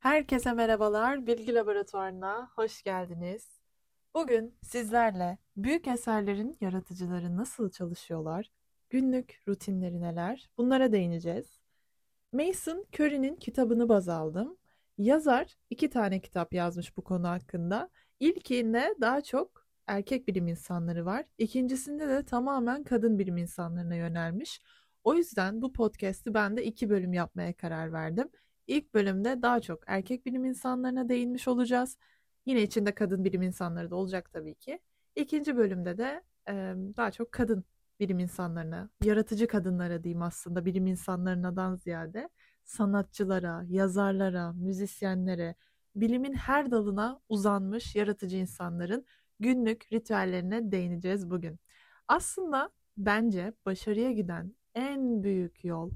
Herkese merhabalar, Bilgi Laboratuvarına hoş geldiniz. Bugün sizlerle büyük eserlerin yaratıcıları nasıl çalışıyorlar, günlük rutinleri neler, bunlara değineceğiz. Mason Curry'nin kitabını baz aldım. Yazar iki tane kitap yazmış bu konu hakkında. İlkinde daha çok erkek bilim insanları var. İkincisinde de tamamen kadın bilim insanlarına yönelmiş. O yüzden bu podcast'i ben de iki bölüm yapmaya karar verdim. İlk bölümde daha çok erkek bilim insanlarına değinmiş olacağız. Yine içinde kadın bilim insanları da olacak tabii ki. İkinci bölümde de e, daha çok kadın bilim insanlarına, yaratıcı kadınlara diyeyim aslında bilim insanlarından ziyade sanatçılara, yazarlara, müzisyenlere, bilimin her dalına uzanmış yaratıcı insanların günlük ritüellerine değineceğiz bugün. Aslında bence başarıya giden en büyük yol,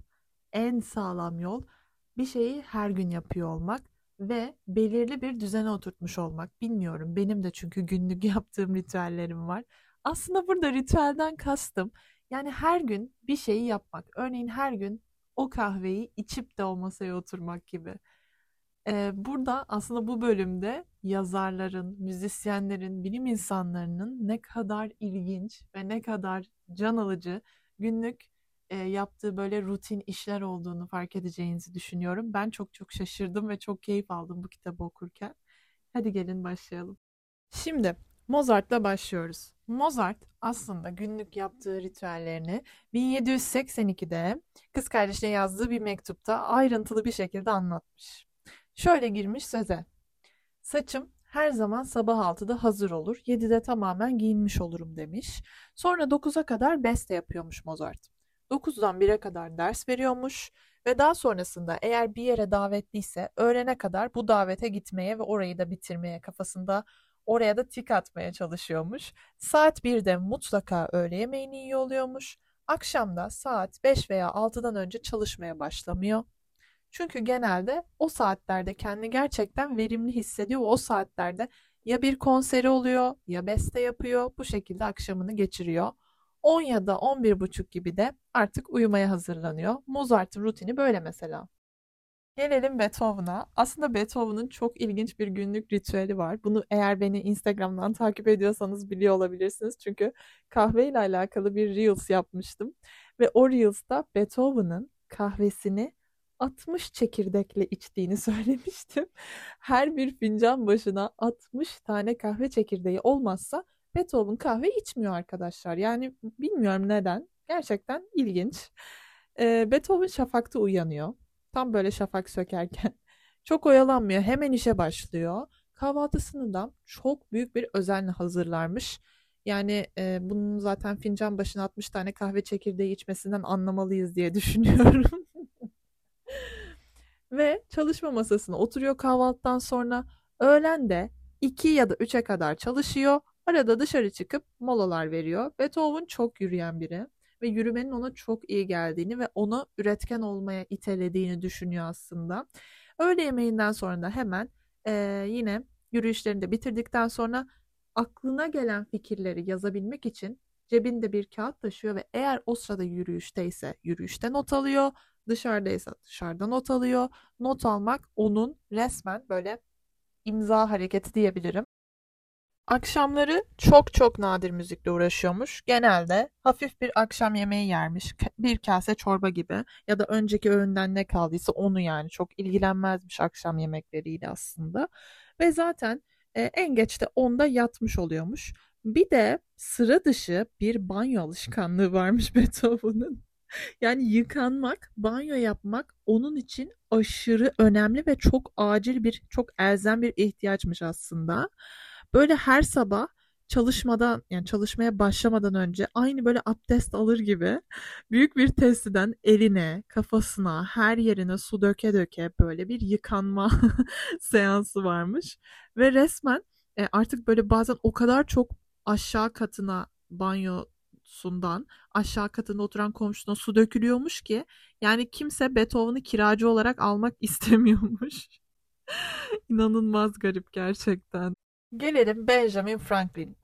en sağlam yol bir şeyi her gün yapıyor olmak ve belirli bir düzene oturtmuş olmak. Bilmiyorum benim de çünkü günlük yaptığım ritüellerim var. Aslında burada ritüelden kastım yani her gün bir şeyi yapmak. Örneğin her gün o kahveyi içip de o masaya oturmak gibi. Ee, burada aslında bu bölümde yazarların, müzisyenlerin, bilim insanlarının ne kadar ilginç ve ne kadar can alıcı günlük e, yaptığı böyle rutin işler olduğunu fark edeceğinizi düşünüyorum. Ben çok çok şaşırdım ve çok keyif aldım bu kitabı okurken. Hadi gelin başlayalım. Şimdi Mozart'la başlıyoruz. Mozart aslında günlük yaptığı ritüellerini 1782'de kız kardeşine yazdığı bir mektupta ayrıntılı bir şekilde anlatmış. Şöyle girmiş söze. Saçım her zaman sabah 6'da hazır olur, 7'de tamamen giyinmiş olurum demiş. Sonra 9'a kadar beste yapıyormuş Mozart. 9'dan 1'e kadar ders veriyormuş ve daha sonrasında eğer bir yere davetliyse öğlene kadar bu davete gitmeye ve orayı da bitirmeye kafasında oraya da tik atmaya çalışıyormuş. Saat 1'de mutlaka öğle yemeğini yiyor oluyormuş. Akşamda saat 5 veya 6'dan önce çalışmaya başlamıyor. Çünkü genelde o saatlerde kendi gerçekten verimli hissediyor. O saatlerde ya bir konseri oluyor ya beste yapıyor. Bu şekilde akşamını geçiriyor. 10 ya da 11 buçuk gibi de artık uyumaya hazırlanıyor. Mozart'ın rutini böyle mesela. Gelelim Beethoven'a. Aslında Beethoven'ın çok ilginç bir günlük ritüeli var. Bunu eğer beni Instagram'dan takip ediyorsanız biliyor olabilirsiniz. Çünkü kahve ile alakalı bir Reels yapmıştım. Ve o Reels'ta Beethoven'ın kahvesini 60 çekirdekle içtiğini söylemiştim. Her bir fincan başına 60 tane kahve çekirdeği olmazsa Beethoven kahve içmiyor arkadaşlar. Yani bilmiyorum neden. Gerçekten ilginç. E, Beethoven şafakta uyanıyor. Tam böyle şafak sökerken. Çok oyalanmıyor. Hemen işe başlıyor. Kahvaltısını da çok büyük bir özenle hazırlarmış. Yani e, bunun zaten fincan başına 60 tane kahve çekirdeği içmesinden anlamalıyız diye düşünüyorum. Ve çalışma masasına oturuyor kahvaltıdan sonra. Öğlen de 2 ya da 3'e kadar çalışıyor. Arada dışarı çıkıp molalar veriyor. Beethoven çok yürüyen biri ve yürümenin ona çok iyi geldiğini ve onu üretken olmaya itelediğini düşünüyor aslında. Öğle yemeğinden sonra da hemen e, yine yürüyüşlerini de bitirdikten sonra aklına gelen fikirleri yazabilmek için cebinde bir kağıt taşıyor ve eğer o sırada yürüyüşteyse yürüyüşte not alıyor, dışarıdaysa dışarıda not alıyor. Not almak onun resmen böyle imza hareketi diyebilirim. Akşamları çok çok nadir müzikle uğraşıyormuş. Genelde hafif bir akşam yemeği yermiş. Bir kase çorba gibi ya da önceki öğünden ne kaldıysa onu yani çok ilgilenmezmiş akşam yemekleriyle aslında. Ve zaten e, en geç de 10'da yatmış oluyormuş. Bir de sıra dışı bir banyo alışkanlığı varmış Beethoven'ın. Yani yıkanmak, banyo yapmak onun için aşırı önemli ve çok acil bir, çok elzem bir ihtiyaçmış aslında. Böyle her sabah çalışmadan yani çalışmaya başlamadan önce aynı böyle abdest alır gibi büyük bir testiden eline, kafasına, her yerine su döke döke böyle bir yıkanma seansı varmış. Ve resmen e, artık böyle bazen o kadar çok aşağı katına banyosundan aşağı katında oturan komşusuna su dökülüyormuş ki yani kimse Beethoven'ı kiracı olarak almak istemiyormuş. İnanılmaz garip gerçekten. Gelelim Benjamin Franklin.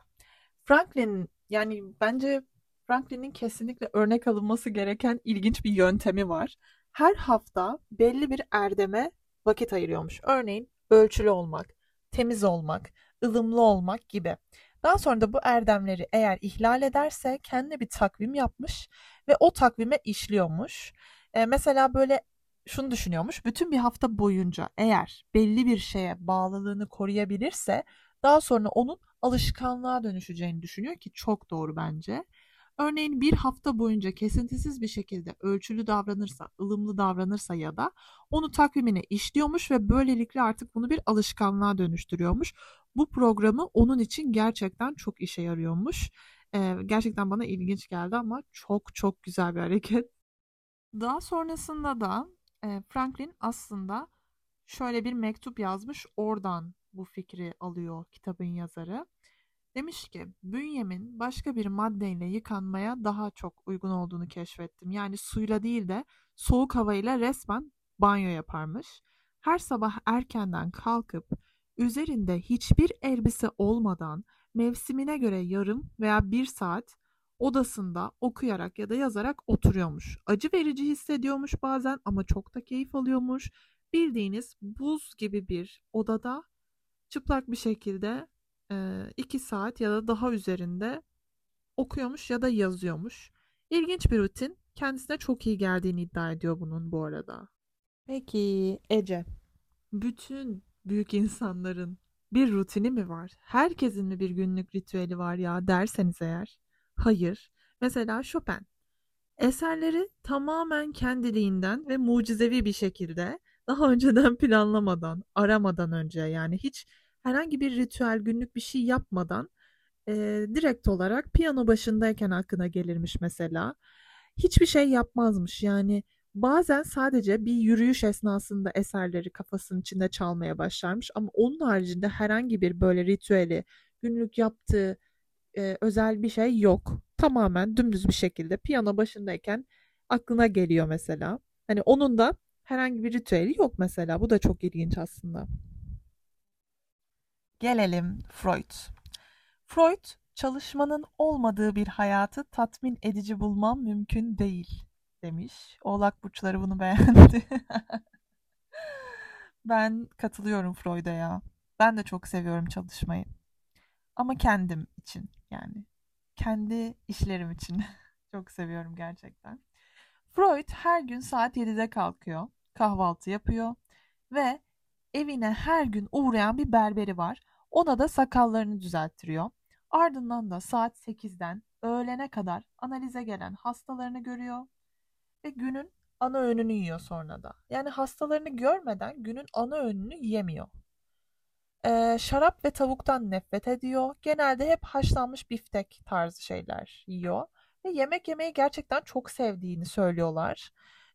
Franklin yani bence Franklin'in kesinlikle örnek alınması gereken ilginç bir yöntemi var. Her hafta belli bir erdeme vakit ayırıyormuş. Örneğin ölçülü olmak, temiz olmak, ılımlı olmak gibi. Daha sonra da bu erdemleri eğer ihlal ederse kendine bir takvim yapmış ve o takvime işliyormuş. E, mesela böyle şunu düşünüyormuş. Bütün bir hafta boyunca eğer belli bir şeye bağlılığını koruyabilirse daha sonra onun alışkanlığa dönüşeceğini düşünüyor ki çok doğru bence. Örneğin bir hafta boyunca kesintisiz bir şekilde ölçülü davranırsa, ılımlı davranırsa ya da onu takvimine işliyormuş ve böylelikle artık bunu bir alışkanlığa dönüştürüyormuş. Bu programı onun için gerçekten çok işe yarıyormuş. Ee, gerçekten bana ilginç geldi ama çok çok güzel bir hareket. Daha sonrasında da e, Franklin aslında şöyle bir mektup yazmış. Oradan bu fikri alıyor kitabın yazarı. Demiş ki bünyemin başka bir maddeyle yıkanmaya daha çok uygun olduğunu keşfettim. Yani suyla değil de soğuk havayla resmen banyo yaparmış. Her sabah erkenden kalkıp üzerinde hiçbir elbise olmadan mevsimine göre yarım veya bir saat odasında okuyarak ya da yazarak oturuyormuş. Acı verici hissediyormuş bazen ama çok da keyif alıyormuş. Bildiğiniz buz gibi bir odada çıplak bir şekilde iki saat ya da daha üzerinde okuyormuş ya da yazıyormuş. İlginç bir rutin. Kendisine çok iyi geldiğini iddia ediyor bunun bu arada. Peki Ece, bütün büyük insanların bir rutini mi var? Herkesin mi bir günlük ritüeli var ya derseniz eğer. Hayır. Mesela Chopin. Eserleri tamamen kendiliğinden ve mucizevi bir şekilde daha önceden planlamadan, aramadan önce yani hiç herhangi bir ritüel, günlük bir şey yapmadan e, direkt olarak piyano başındayken aklına gelirmiş mesela. Hiçbir şey yapmazmış yani bazen sadece bir yürüyüş esnasında eserleri kafasının içinde çalmaya başlarmış ama onun haricinde herhangi bir böyle ritüeli, günlük yaptığı e, özel bir şey yok. Tamamen dümdüz bir şekilde piyano başındayken aklına geliyor mesela. Hani onun da herhangi bir ritüeli yok mesela. Bu da çok ilginç aslında. Gelelim Freud. Freud, çalışmanın olmadığı bir hayatı tatmin edici bulmam mümkün değil demiş. Oğlak burçları bunu beğendi. ben katılıyorum Freud'a ya. Ben de çok seviyorum çalışmayı. Ama kendim için yani. Kendi işlerim için. çok seviyorum gerçekten. Freud her gün saat 7'de kalkıyor. Kahvaltı yapıyor ve evine her gün uğrayan bir berberi var. Ona da sakallarını düzelttiriyor. Ardından da saat 8'den öğlene kadar analize gelen hastalarını görüyor ve günün ana öğününü yiyor sonra da. Yani hastalarını görmeden günün ana öğününü yemiyor. Ee, şarap ve tavuktan nefret ediyor. Genelde hep haşlanmış biftek tarzı şeyler yiyor. Ve yemek yemeyi gerçekten çok sevdiğini söylüyorlar.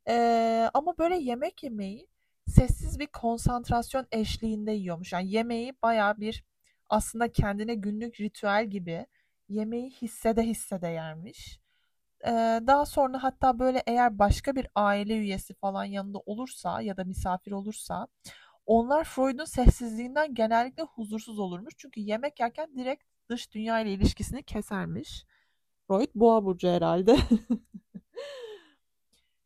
Ee, ama böyle yemek yemeyi sessiz bir konsantrasyon eşliğinde yiyormuş. Yani yemeği baya bir aslında kendine günlük ritüel gibi yemeği hissede hissede yermiş. Ee, daha sonra hatta böyle eğer başka bir aile üyesi falan yanında olursa ya da misafir olursa onlar Freud'un sessizliğinden genellikle huzursuz olurmuş. Çünkü yemek yerken direkt dış dünya ile ilişkisini kesermiş. Freud boğa burcu herhalde.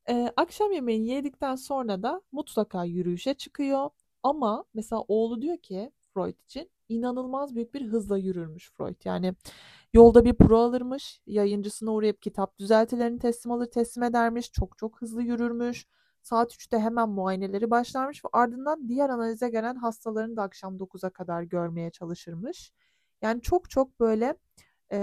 Ee, akşam yemeğini yedikten sonra da mutlaka yürüyüşe çıkıyor. Ama mesela oğlu diyor ki Freud için inanılmaz büyük bir hızla yürürmüş Freud. Yani yolda bir pro alırmış, yayıncısına uğrayıp kitap düzeltilerini teslim alır teslim edermiş, çok çok hızlı yürürmüş. Saat 3'te hemen muayeneleri başlarmış ve ardından diğer analize gelen hastalarını da akşam 9'a kadar görmeye çalışırmış. Yani çok çok böyle e,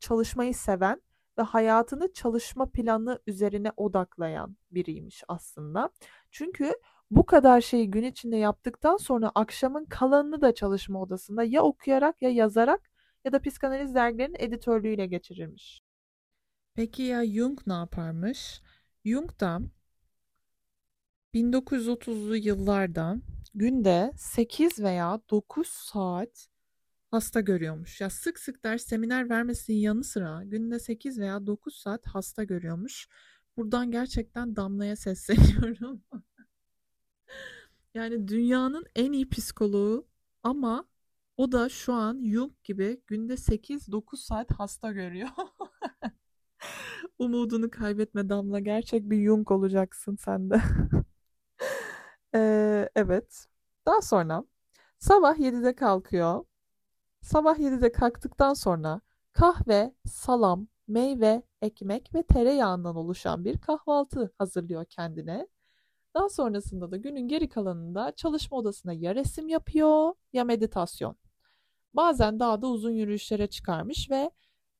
çalışmayı seven ve hayatını çalışma planı üzerine odaklayan biriymiş aslında. Çünkü bu kadar şeyi gün içinde yaptıktan sonra akşamın kalanını da çalışma odasında ya okuyarak ya yazarak ya da psikanaliz dergilerinin editörlüğüyle geçirirmiş. Peki ya Jung ne yaparmış? Jung da 1930'lu yıllarda günde 8 veya 9 saat hasta görüyormuş. Ya sık sık ders seminer vermesinin yanı sıra günde 8 veya 9 saat hasta görüyormuş. Buradan gerçekten Damla'ya sesleniyorum. yani dünyanın en iyi psikoloğu ama o da şu an Jung gibi günde 8-9 saat hasta görüyor. Umudunu kaybetme Damla. Gerçek bir Jung olacaksın sen de. Ee, evet. Daha sonra sabah 7'de kalkıyor. Sabah 7'de kalktıktan sonra kahve, salam, meyve, ekmek ve tereyağından oluşan bir kahvaltı hazırlıyor kendine. Daha sonrasında da günün geri kalanında çalışma odasına ya resim yapıyor ya meditasyon. Bazen daha da uzun yürüyüşlere çıkarmış ve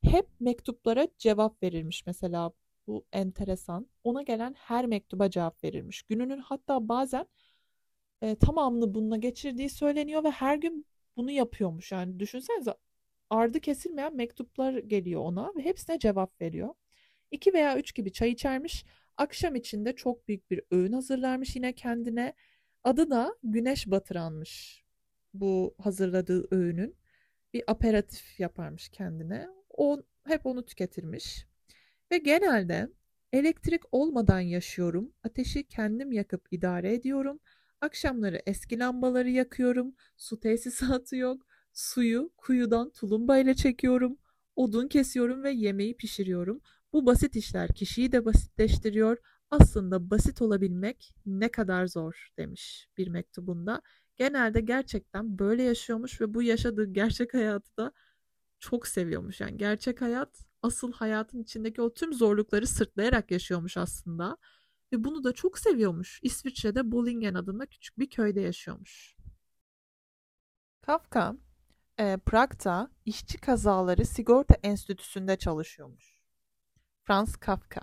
hep mektuplara cevap verilmiş. Mesela bu enteresan. Ona gelen her mektuba cevap verilmiş. Gününün hatta bazen e, tamamını bununla geçirdiği söyleniyor ve her gün bunu yapıyormuş. Yani düşünsenize ardı kesilmeyen mektuplar geliyor ona ve hepsine cevap veriyor. İki veya üç gibi çay içermiş. Akşam içinde çok büyük bir öğün hazırlarmış yine kendine. Adı da güneş batıranmış bu hazırladığı öğünün. Bir aperatif yaparmış kendine. O hep onu tüketirmiş. Ve genelde elektrik olmadan yaşıyorum. Ateşi kendim yakıp idare ediyorum. Akşamları eski lambaları yakıyorum. Su tesisatı yok. Suyu kuyudan tulumba ile çekiyorum. Odun kesiyorum ve yemeği pişiriyorum. Bu basit işler kişiyi de basitleştiriyor. Aslında basit olabilmek ne kadar zor demiş bir mektubunda. Genelde gerçekten böyle yaşıyormuş ve bu yaşadığı gerçek hayatı da çok seviyormuş. Yani gerçek hayat asıl hayatın içindeki o tüm zorlukları sırtlayarak yaşıyormuş aslında. Ve bunu da çok seviyormuş. İsviçre'de Bollingen adında küçük bir köyde yaşıyormuş. Kafka, e, Prag'da işçi kazaları sigorta enstitüsünde çalışıyormuş. Franz Kafka.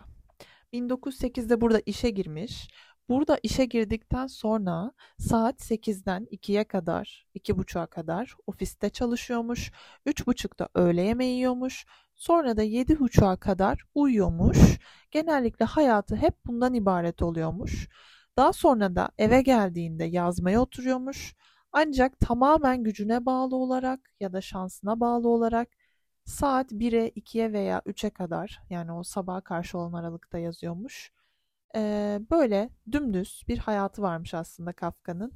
1908'de burada işe girmiş. Burada işe girdikten sonra saat 8'den 2'ye kadar, 2.30'a kadar ofiste çalışıyormuş. 3.30'da öğle yemeği yiyormuş. Sonra da 7.30'a kadar uyuyormuş. Genellikle hayatı hep bundan ibaret oluyormuş. Daha sonra da eve geldiğinde yazmaya oturuyormuş. Ancak tamamen gücüne bağlı olarak ya da şansına bağlı olarak saat 1'e, 2'ye veya 3'e kadar yani o sabaha karşı olan aralıkta yazıyormuş. Ee, böyle dümdüz bir hayatı varmış aslında Kafka'nın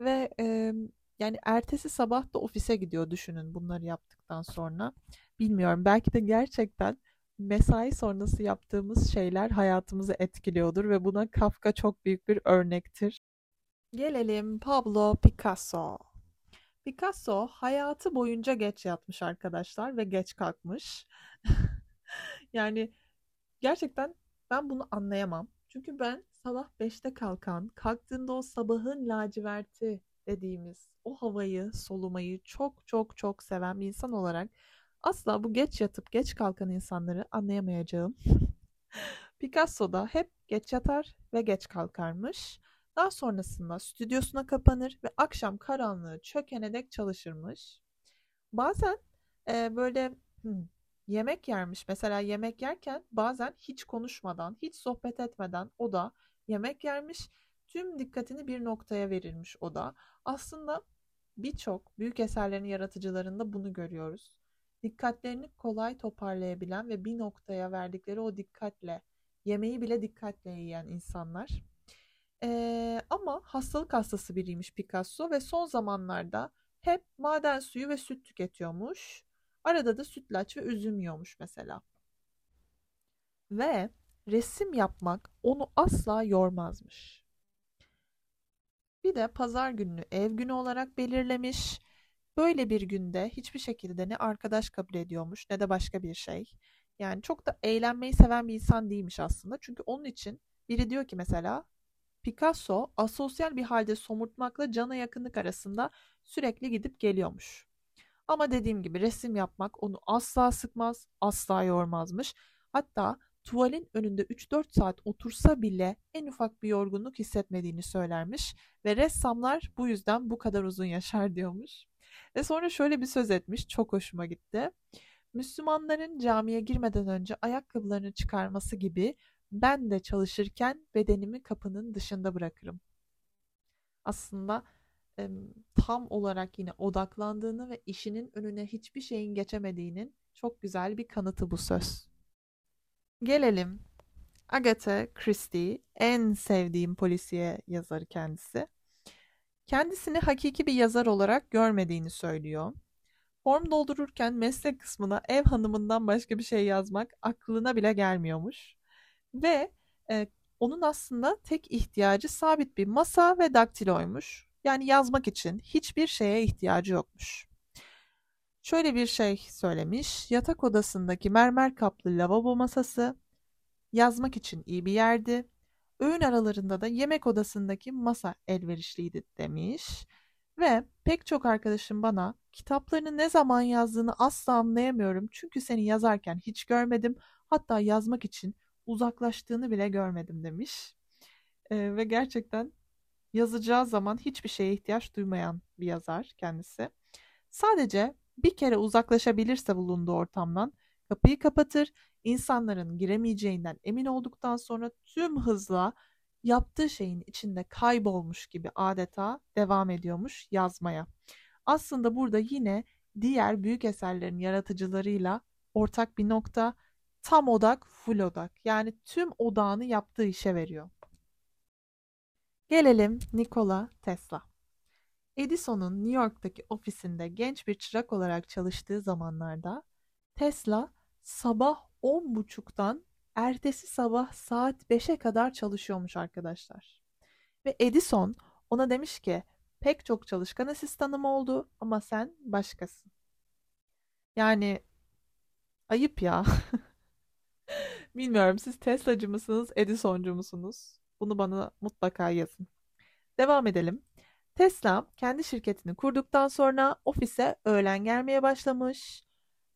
ve e, yani ertesi sabah da ofise gidiyor düşünün bunları yaptıktan sonra. Bilmiyorum belki de gerçekten mesai sonrası yaptığımız şeyler hayatımızı etkiliyordur ve buna Kafka çok büyük bir örnektir. Gelelim Pablo Picasso. Picasso hayatı boyunca geç yatmış arkadaşlar ve geç kalkmış. yani gerçekten ben bunu anlayamam. Çünkü ben sabah 5'te kalkan, kalktığında o sabahın laciverti dediğimiz o havayı solumayı çok çok çok seven bir insan olarak asla bu geç yatıp geç kalkan insanları anlayamayacağım. Picasso da hep geç yatar ve geç kalkarmış. Daha sonrasında stüdyosuna kapanır ve akşam karanlığı çökene dek çalışırmış. Bazen e, böyle hmm, yemek yermiş. Mesela yemek yerken bazen hiç konuşmadan, hiç sohbet etmeden o da yemek yermiş. Tüm dikkatini bir noktaya verirmiş o da. Aslında birçok büyük eserlerin yaratıcılarında bunu görüyoruz. Dikkatlerini kolay toparlayabilen ve bir noktaya verdikleri o dikkatle, yemeği bile dikkatle yiyen insanlar. Ee, ama hastalık hastası biriymiş Picasso ve son zamanlarda hep maden suyu ve süt tüketiyormuş. Arada da sütlaç ve üzüm yiyormuş mesela. Ve resim yapmak onu asla yormazmış. Bir de pazar gününü ev günü olarak belirlemiş. Böyle bir günde hiçbir şekilde ne arkadaş kabul ediyormuş ne de başka bir şey. Yani çok da eğlenmeyi seven bir insan değilmiş aslında. Çünkü onun için biri diyor ki mesela Picasso asosyal bir halde somurtmakla cana yakınlık arasında sürekli gidip geliyormuş. Ama dediğim gibi resim yapmak onu asla sıkmaz, asla yormazmış. Hatta tuvalin önünde 3-4 saat otursa bile en ufak bir yorgunluk hissetmediğini söylermiş ve ressamlar bu yüzden bu kadar uzun yaşar diyormuş. Ve sonra şöyle bir söz etmiş, çok hoşuma gitti. Müslümanların camiye girmeden önce ayakkabılarını çıkarması gibi ben de çalışırken bedenimi kapının dışında bırakırım. Aslında tam olarak yine odaklandığını ve işinin önüne hiçbir şeyin geçemediğinin çok güzel bir kanıtı bu söz. Gelelim Agatha Christie, en sevdiğim polisiye yazarı kendisi. Kendisini hakiki bir yazar olarak görmediğini söylüyor. Form doldururken meslek kısmına ev hanımından başka bir şey yazmak aklına bile gelmiyormuş. Ve e, onun aslında tek ihtiyacı sabit bir masa ve daktiloymuş. Yani yazmak için hiçbir şeye ihtiyacı yokmuş. Şöyle bir şey söylemiş. Yatak odasındaki mermer kaplı lavabo masası yazmak için iyi bir yerdi. Öğün aralarında da yemek odasındaki masa elverişliydi demiş. Ve pek çok arkadaşım bana kitaplarını ne zaman yazdığını asla anlayamıyorum. Çünkü seni yazarken hiç görmedim. Hatta yazmak için uzaklaştığını bile görmedim demiş. Ee, ve gerçekten yazacağı zaman hiçbir şeye ihtiyaç duymayan bir yazar kendisi. Sadece bir kere uzaklaşabilirse bulunduğu ortamdan kapıyı kapatır, insanların giremeyeceğinden emin olduktan sonra tüm hızla yaptığı şeyin içinde kaybolmuş gibi adeta devam ediyormuş yazmaya. Aslında burada yine diğer büyük eserlerin yaratıcılarıyla ortak bir nokta tam odak full odak yani tüm odağını yaptığı işe veriyor. Gelelim Nikola Tesla. Edison'un New York'taki ofisinde genç bir çırak olarak çalıştığı zamanlarda Tesla sabah 10.30'dan ertesi sabah saat 5'e kadar çalışıyormuş arkadaşlar. Ve Edison ona demiş ki pek çok çalışkan asistanım oldu ama sen başkasın. Yani ayıp ya. Bilmiyorum siz Tesla'cı mısınız, Edison'cu musunuz? Bunu bana mutlaka yazın. Devam edelim. Tesla kendi şirketini kurduktan sonra ofise öğlen gelmeye başlamış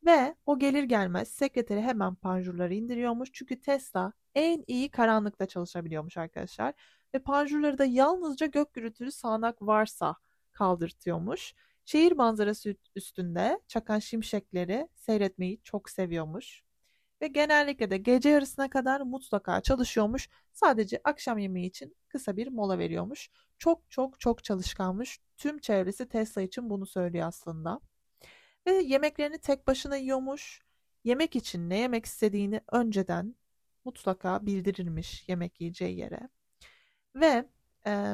ve o gelir gelmez sekreteri hemen panjurları indiriyormuş. Çünkü Tesla en iyi karanlıkta çalışabiliyormuş arkadaşlar. Ve panjurları da yalnızca gök gürültülü sağanak varsa kaldırtıyormuş. Şehir manzarası üstünde çakan şimşekleri seyretmeyi çok seviyormuş. Ve genellikle de gece yarısına kadar mutlaka çalışıyormuş. Sadece akşam yemeği için kısa bir mola veriyormuş. Çok çok çok çalışkanmış. Tüm çevresi Tesla için bunu söylüyor aslında. Ve yemeklerini tek başına yiyormuş. Yemek için ne yemek istediğini önceden mutlaka bildirirmiş yemek yiyeceği yere. Ve e,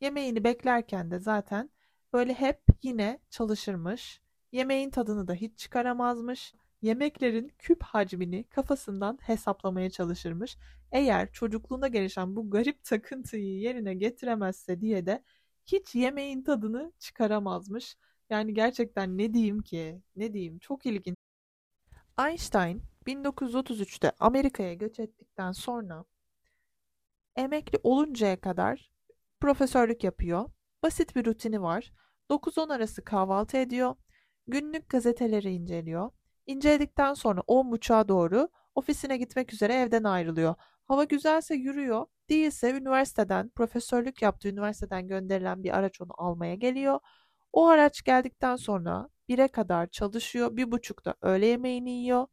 yemeğini beklerken de zaten böyle hep yine çalışırmış. Yemeğin tadını da hiç çıkaramazmış. Yemeklerin küp hacmini kafasından hesaplamaya çalışırmış. Eğer çocukluğunda gelişen bu garip takıntıyı yerine getiremezse diye de hiç yemeğin tadını çıkaramazmış. Yani gerçekten ne diyeyim ki? Ne diyeyim? Çok ilginç. Einstein 1933'te Amerika'ya göç ettikten sonra emekli oluncaya kadar profesörlük yapıyor. Basit bir rutini var. 9-10 arası kahvaltı ediyor. Günlük gazeteleri inceliyor. İnceledikten sonra 10.30'a doğru ofisine gitmek üzere evden ayrılıyor. Hava güzelse yürüyor, değilse üniversiteden, profesörlük yaptığı üniversiteden gönderilen bir araç onu almaya geliyor. O araç geldikten sonra 1'e kadar çalışıyor, bir buçukta öğle yemeğini yiyor.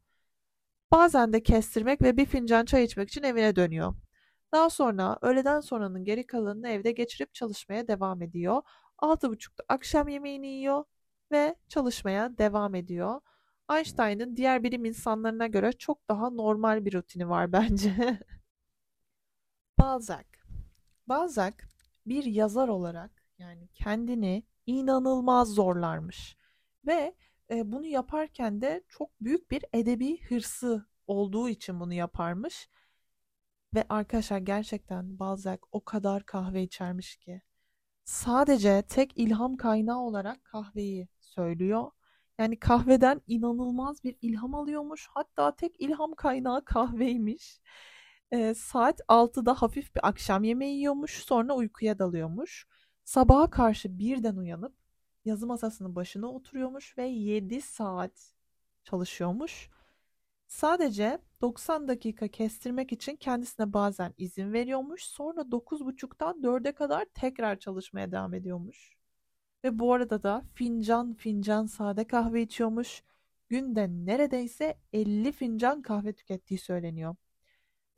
Bazen de kestirmek ve bir fincan çay içmek için evine dönüyor. Daha sonra öğleden sonranın geri kalanını evde geçirip çalışmaya devam ediyor. 6.30'da akşam yemeğini yiyor ve çalışmaya devam ediyor. Einstein'ın diğer bilim insanlarına göre çok daha normal bir rutini var bence. Balzac. Balzac bir yazar olarak yani kendini inanılmaz zorlarmış. Ve e, bunu yaparken de çok büyük bir edebi hırsı olduğu için bunu yaparmış. Ve arkadaşlar gerçekten Balzac o kadar kahve içermiş ki. Sadece tek ilham kaynağı olarak kahveyi söylüyor. Yani kahveden inanılmaz bir ilham alıyormuş. Hatta tek ilham kaynağı kahveymiş. E, saat 6'da hafif bir akşam yemeği yiyormuş. Sonra uykuya dalıyormuş. Sabaha karşı birden uyanıp yazı masasının başına oturuyormuş ve 7 saat çalışıyormuş. Sadece 90 dakika kestirmek için kendisine bazen izin veriyormuş. Sonra 9.30'dan 4'e kadar tekrar çalışmaya devam ediyormuş. Ve bu arada da fincan fincan sade kahve içiyormuş. Günde neredeyse 50 fincan kahve tükettiği söyleniyor.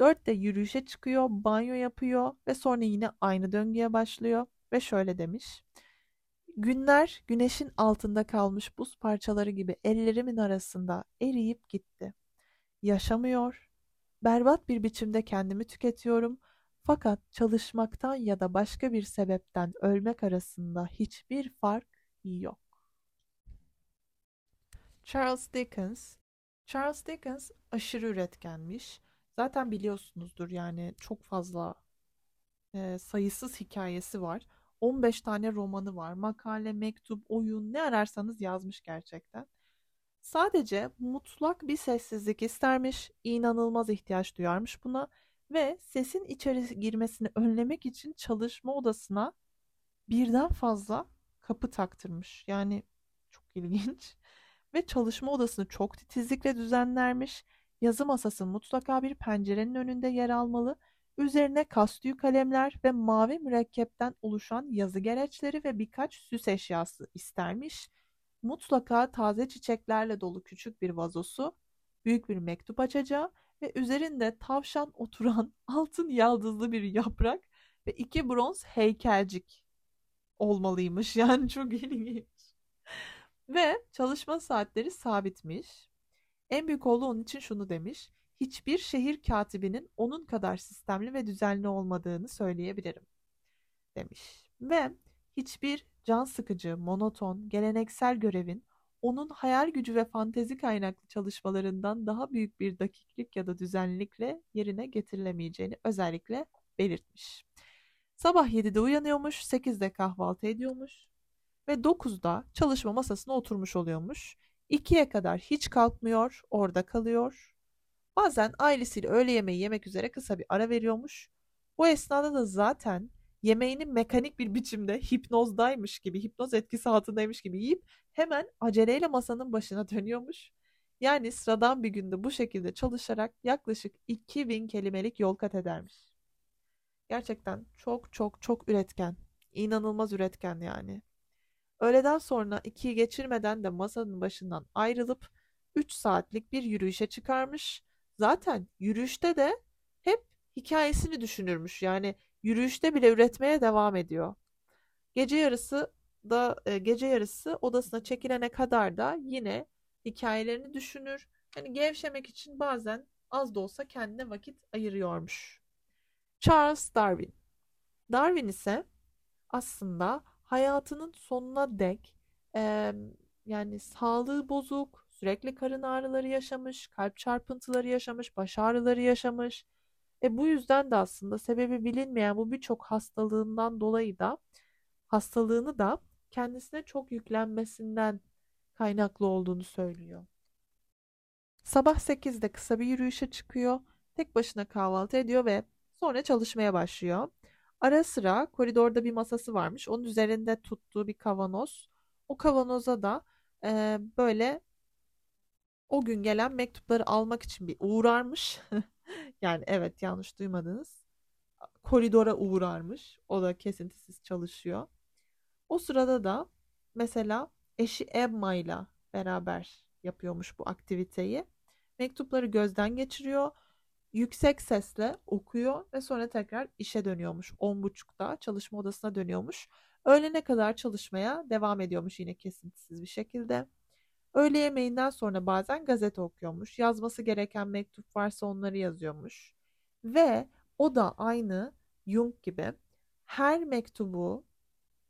4'te yürüyüşe çıkıyor, banyo yapıyor ve sonra yine aynı döngüye başlıyor ve şöyle demiş. Günler güneşin altında kalmış buz parçaları gibi ellerimin arasında eriyip gitti. Yaşamıyor, berbat bir biçimde kendimi tüketiyorum fakat çalışmaktan ya da başka bir sebepten ölmek arasında hiçbir fark yok. Charles Dickens Charles Dickens aşırı üretkenmiş. Zaten biliyorsunuzdur yani çok fazla e, sayısız hikayesi var. 15 tane romanı var. Makale, mektup, oyun ne ararsanız yazmış gerçekten. Sadece mutlak bir sessizlik istermiş, inanılmaz ihtiyaç duyarmış buna ve sesin içeri girmesini önlemek için çalışma odasına birden fazla kapı taktırmış. Yani çok ilginç. Ve çalışma odasını çok titizlikle düzenlermiş. Yazı masası mutlaka bir pencerenin önünde yer almalı. Üzerine kastüyü kalemler ve mavi mürekkepten oluşan yazı gereçleri ve birkaç süs eşyası istermiş. Mutlaka taze çiçeklerle dolu küçük bir vazosu, büyük bir mektup açacağı ve üzerinde tavşan oturan altın yaldızlı bir yaprak ve iki bronz heykelcik olmalıymış. Yani çok ilginç. Ve çalışma saatleri sabitmiş. En büyük oğlu onun için şunu demiş. Hiçbir şehir katibinin onun kadar sistemli ve düzenli olmadığını söyleyebilirim. Demiş. Ve hiçbir can sıkıcı, monoton, geleneksel görevin onun hayal gücü ve fantezi kaynaklı çalışmalarından daha büyük bir dakiklik ya da düzenlilikle yerine getirilemeyeceğini özellikle belirtmiş. Sabah 7'de uyanıyormuş, 8'de kahvaltı ediyormuş ve 9'da çalışma masasına oturmuş oluyormuş. 2'ye kadar hiç kalkmıyor, orada kalıyor. Bazen ailesiyle öğle yemeği yemek üzere kısa bir ara veriyormuş. Bu esnada da zaten yemeğini mekanik bir biçimde hipnozdaymış gibi, hipnoz etkisi altındaymış gibi yiyip hemen aceleyle masanın başına dönüyormuş. Yani sıradan bir günde bu şekilde çalışarak yaklaşık 2000 kelimelik yol kat edermiş. Gerçekten çok çok çok üretken. İnanılmaz üretken yani. Öğleden sonra ikiyi geçirmeden de masanın başından ayrılıp 3 saatlik bir yürüyüşe çıkarmış. Zaten yürüyüşte de hep hikayesini düşünürmüş. Yani yürüyüşte bile üretmeye devam ediyor. Gece yarısı da e, gece yarısı odasına çekilene kadar da yine hikayelerini düşünür. Hani gevşemek için bazen az da olsa kendine vakit ayırıyormuş. Charles Darwin. Darwin ise aslında hayatının sonuna dek e, yani sağlığı bozuk, sürekli karın ağrıları yaşamış, kalp çarpıntıları yaşamış, baş ağrıları yaşamış. E bu yüzden de aslında sebebi bilinmeyen bu birçok hastalığından dolayı da hastalığını da kendisine çok yüklenmesinden kaynaklı olduğunu söylüyor. Sabah 8'de kısa bir yürüyüşe çıkıyor, tek başına kahvaltı ediyor ve sonra çalışmaya başlıyor. Ara sıra koridorda bir masası varmış. Onun üzerinde tuttuğu bir kavanoz. O kavanoza da e, böyle o gün gelen mektupları almak için bir uğrarmış. yani evet yanlış duymadınız. Koridora uğrarmış. O da kesintisiz çalışıyor. O sırada da mesela eşi Emma ile beraber yapıyormuş bu aktiviteyi. Mektupları gözden geçiriyor yüksek sesle okuyor ve sonra tekrar işe dönüyormuş. 10.30'da çalışma odasına dönüyormuş. Öğlene kadar çalışmaya devam ediyormuş yine kesintisiz bir şekilde. Öğle yemeğinden sonra bazen gazete okuyormuş. Yazması gereken mektup varsa onları yazıyormuş. Ve o da aynı Jung gibi her mektubu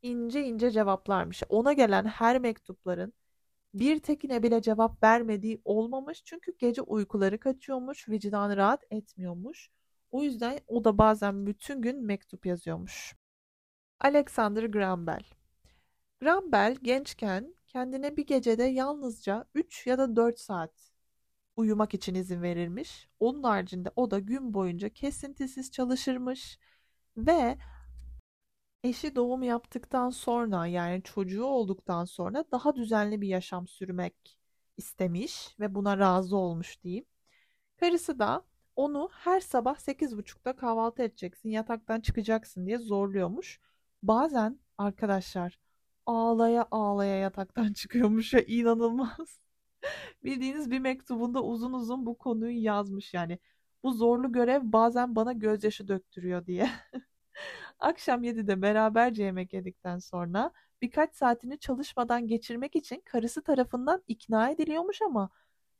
ince ince cevaplarmış. Ona gelen her mektupların bir tekine bile cevap vermediği olmamış. Çünkü gece uykuları kaçıyormuş, vicdanı rahat etmiyormuş. O yüzden o da bazen bütün gün mektup yazıyormuş. Alexander Graham Bell Graham Bell gençken kendine bir gecede yalnızca 3 ya da 4 saat uyumak için izin verirmiş. Onun haricinde o da gün boyunca kesintisiz çalışırmış ve Eşi doğum yaptıktan sonra yani çocuğu olduktan sonra daha düzenli bir yaşam sürmek istemiş ve buna razı olmuş diyeyim. Karısı da onu her sabah 8.30'da kahvaltı edeceksin, yataktan çıkacaksın diye zorluyormuş. Bazen arkadaşlar ağlaya ağlaya yataktan çıkıyormuş ya inanılmaz. Bildiğiniz bir mektubunda uzun uzun bu konuyu yazmış yani. Bu zorlu görev bazen bana gözyaşı döktürüyor diye. Akşam 7'de beraberce yemek yedikten sonra birkaç saatini çalışmadan geçirmek için karısı tarafından ikna ediliyormuş ama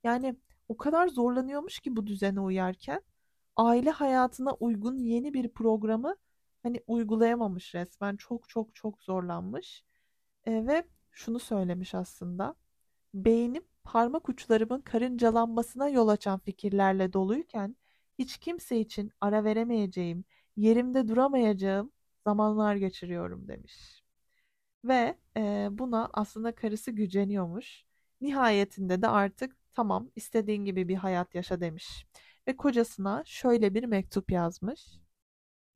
yani o kadar zorlanıyormuş ki bu düzene uyarken aile hayatına uygun yeni bir programı hani uygulayamamış resmen çok çok çok zorlanmış e, ve şunu söylemiş aslında beynim parmak uçlarımın karıncalanmasına yol açan fikirlerle doluyken hiç kimse için ara veremeyeceğim, yerimde duramayacağım zamanlar geçiriyorum demiş. Ve e, buna aslında karısı güceniyormuş. Nihayetinde de artık tamam istediğin gibi bir hayat yaşa demiş. Ve kocasına şöyle bir mektup yazmış.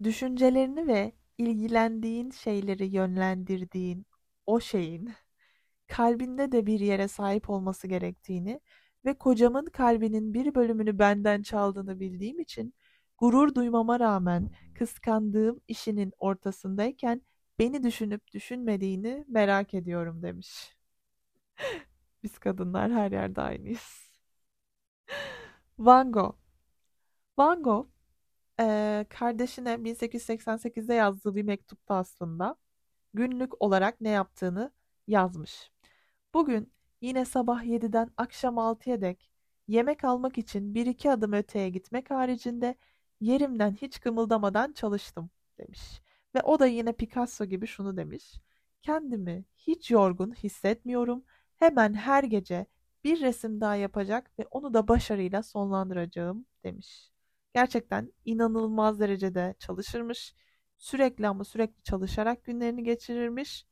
Düşüncelerini ve ilgilendiğin şeyleri yönlendirdiğin o şeyin kalbinde de bir yere sahip olması gerektiğini ve kocamın kalbinin bir bölümünü benden çaldığını bildiğim için gurur duymama rağmen kıskandığım işinin ortasındayken beni düşünüp düşünmediğini merak ediyorum demiş. Biz kadınlar her yerde aynıyız. Van Gogh. Van Gogh e, kardeşine 1888'de yazdığı bir mektupta aslında günlük olarak ne yaptığını yazmış. Bugün yine sabah 7'den akşam 6'ya dek yemek almak için bir iki adım öteye gitmek haricinde yerimden hiç kımıldamadan çalıştım demiş. Ve o da yine Picasso gibi şunu demiş. Kendimi hiç yorgun hissetmiyorum. Hemen her gece bir resim daha yapacak ve onu da başarıyla sonlandıracağım demiş. Gerçekten inanılmaz derecede çalışırmış. Sürekli ama sürekli çalışarak günlerini geçirirmiş.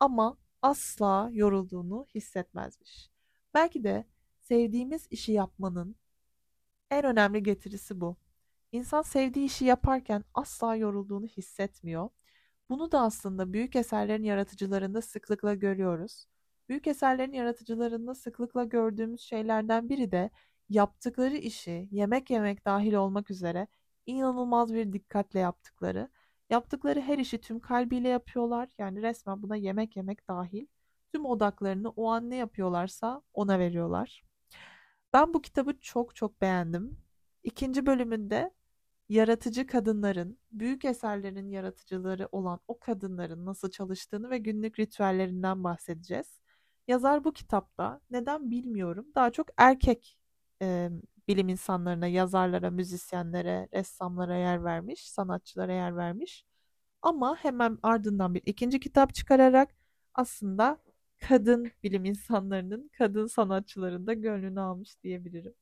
Ama asla yorulduğunu hissetmezmiş. Belki de sevdiğimiz işi yapmanın en önemli getirisi bu. İnsan sevdiği işi yaparken asla yorulduğunu hissetmiyor. Bunu da aslında büyük eserlerin yaratıcılarında sıklıkla görüyoruz. Büyük eserlerin yaratıcılarında sıklıkla gördüğümüz şeylerden biri de yaptıkları işi yemek yemek dahil olmak üzere inanılmaz bir dikkatle yaptıkları Yaptıkları her işi tüm kalbiyle yapıyorlar. Yani resmen buna yemek yemek dahil. Tüm odaklarını o an ne yapıyorlarsa ona veriyorlar. Ben bu kitabı çok çok beğendim. İkinci bölümünde yaratıcı kadınların, büyük eserlerin yaratıcıları olan o kadınların nasıl çalıştığını ve günlük ritüellerinden bahsedeceğiz. Yazar bu kitapta neden bilmiyorum daha çok erkek e, bilim insanlarına, yazarlara, müzisyenlere, ressamlara yer vermiş, sanatçılara yer vermiş. Ama hemen ardından bir ikinci kitap çıkararak aslında kadın bilim insanlarının, kadın sanatçıların da gönlünü almış diyebilirim.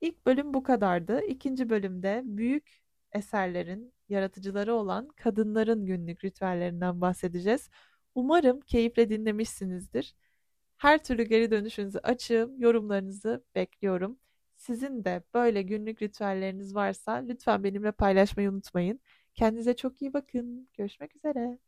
İlk bölüm bu kadardı. İkinci bölümde büyük eserlerin yaratıcıları olan kadınların günlük ritüellerinden bahsedeceğiz. Umarım keyifle dinlemişsinizdir. Her türlü geri dönüşünüzü açığım, yorumlarınızı bekliyorum. Sizin de böyle günlük ritüelleriniz varsa lütfen benimle paylaşmayı unutmayın. Kendinize çok iyi bakın. Görüşmek üzere.